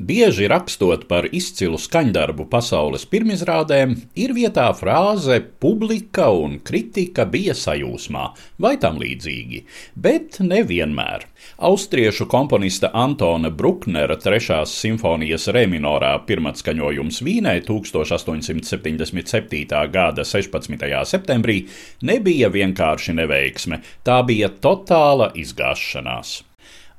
Bieži rakstot par izcilu skaņdarbu pasaules pirmizrādēm, ir vietā frāze publika un kritika bija sajūsmā vai tam līdzīgi, bet nevienmēr. Austriešu komponista Antona Bruknera 3. simfonijas reminorā pirmatskaņojums Vīnē 1877. gada 16. septembrī nebija vienkārši neveiksme, tā bija totāla izgāšanās.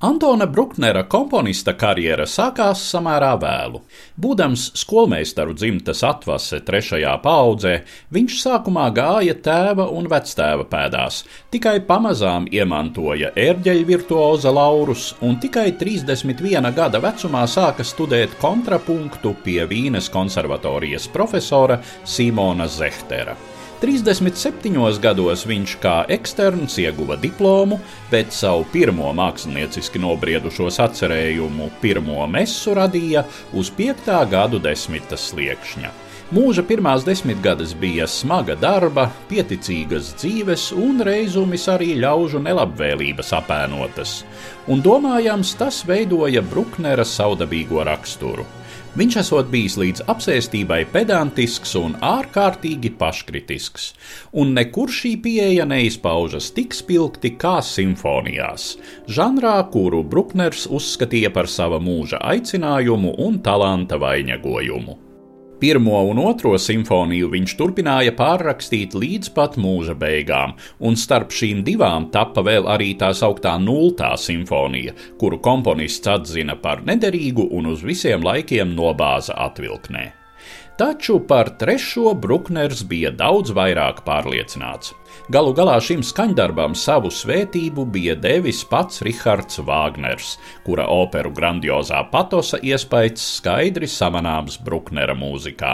Antona Bruknera komponista karjera sākās samērā vēlu. Būdams skolmeistaru dzimtas atvase trešajā paudzē, viņš sākumā gāja tēva un vectēva pēdās, tikai pamazām iemantoja ērģeļu virtuoza laurus un tikai 31 gada vecumā sāka studēt kontrapunktu pie Vīnes konservatorijas profesora Simona Zehtera. 37 gados viņš kā eksterns ieguva diplomu, bet savu pirmo mākslinieciski nobriedušo atcerējumu, pirmo mesu radīja uz 5. gadu desmita sliekšņa. Mūža pirmās desmitgades bija smaga darba, pieticīgas dzīves un reizumis arī ļaužu nelabvēlības apēnotas, un domājams tas veidoja Bruknera saudabīgo raksturu. Viņš esot bijis līdz apsēstībai pedantisks un ārkārtīgi paškritisks, un nekur šī pieeja neizpaužas tik spilgti kā simfonijās, žanrā, kuru Brukners uzskatīja par sava mūža aicinājumu un talanta vainagojumu. Pirmo un otro simfoniju viņš turpināja pārrakstīt līdz pat mūža beigām, un starp šīm divām tappa vēl arī tā sauktā nultā simfonija, kuru komponists atzina par nederīgu un uz visiem laikiem nobāza atvilknē. Taču par trešo Brukners bija daudz vairāk pārliecināts. Galu galā šim skaņdarbam savu svētību bija devis pats Rihards Vāgners, kura operu grandiozā patosa iespējas skaidri samanāms Bruknera mūzikā.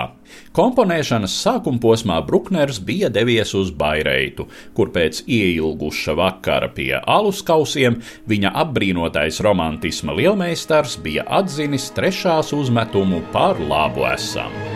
Komponēšanas sākuma posmā Brukners bija devies uz Baireitu, kur pēc ieilguša vakara pie alus kausiem viņa apbrīnotais romantisma lielmeistars bija atzinis trešās uzmetumu par labu esam.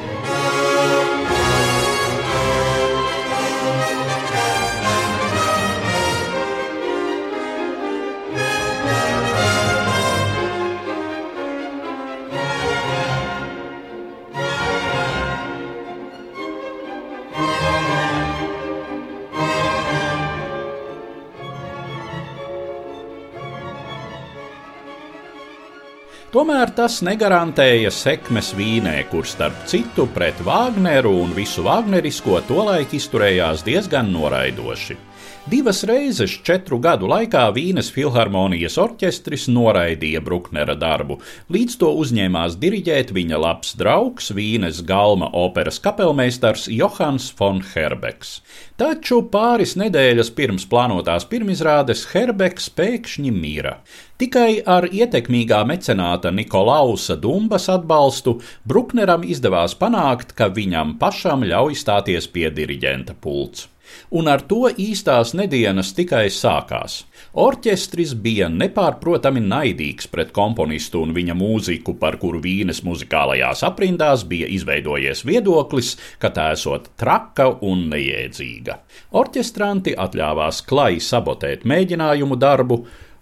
Tomēr tas negarantēja sekmes vīnē, kur starp citu pret Vāgneru un visu Vāgnerisko tolaik izturējās diezgan noraidoši. Divas reizes četru gadu laikā Vīnes filharmonijas orķestris noraidīja Bruknera darbu, līdz to uzņēmās diriģēt viņa labs draugs Vīnes galma operas kapelmeistars Johans von Herbeks. Taču pāris nedēļas pirms plānotās pirmizrādes Herbeks pēkšņi mira. Tikai ar ietekmīgā mecenāta Nikolausa Dumbas atbalstu Brukneram izdevās panākt, ka viņam pašam ļauj stāties pie diriģenta pults. Un ar to īstās nedēļas tikai sākās. Orķestris bija nepārprotami naidīgs pret komponistu un viņa mūziku, par kuru vīnes muzikālajās aprindās bija izveidojies viedoklis, ka tā esot traka un neiedzīga. Orķestranti atļāvās klai sabotēt mēģinājumu darbu,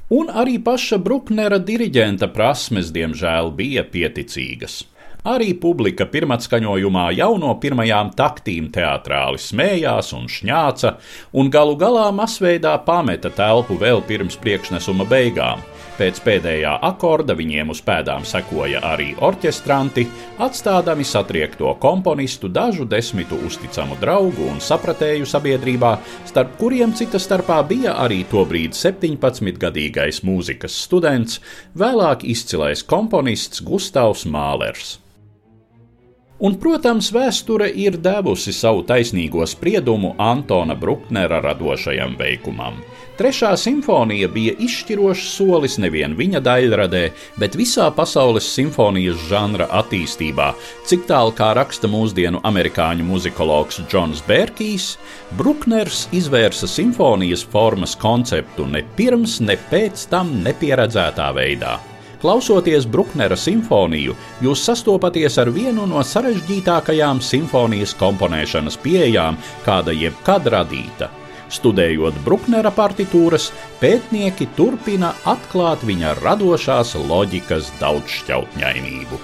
un arī paša Bruknera diriģenta prasmes, diemžēl, bija pieticīgas. Arī publika pirmatskaņojumā jau no pirmajām taktīm teātrāli smējās un šņāca, un galu galā masveidā pameta telpu vēl pirms priekšnesuma beigām. Pēc pēdējā akorda viņiem uz pēdām sekoja arī orķestranti, atstādami satriekto komponistu dažu desmitu uzticamu draugu un sapratēju sabiedrībā, starp kuriem cita starpā bija arī tobrīd 17-gadīgais mūzikas students, vēlāk izcilais komponists Gustavs Mālers. Un, protams, vēsture ir devusi savu taisnīgo spriedumu Antona Bruknera radošajam veikumam. Trešā simfonija bija izšķirošs solis nevien viņa daļradē, bet visā pasaules simfonijas žanra attīstībā. Cik tālu kā raksta mūsdienu amerikāņu muzikologs Džons Bērkijs, Brukners izvērsa simfonijas formas konceptu ne pirms, ne pēc tam nepieredzētā veidā. Klausoties Bruknera simfoniju, jūs sastopaties ar vienu no sarežģītākajām simfonijas komponēšanas pieejām, kāda jebkad radīta. Studējot Bruknera partitūras, pētnieki turpina atklāt viņa radošās loģikas daudzšķautņainību.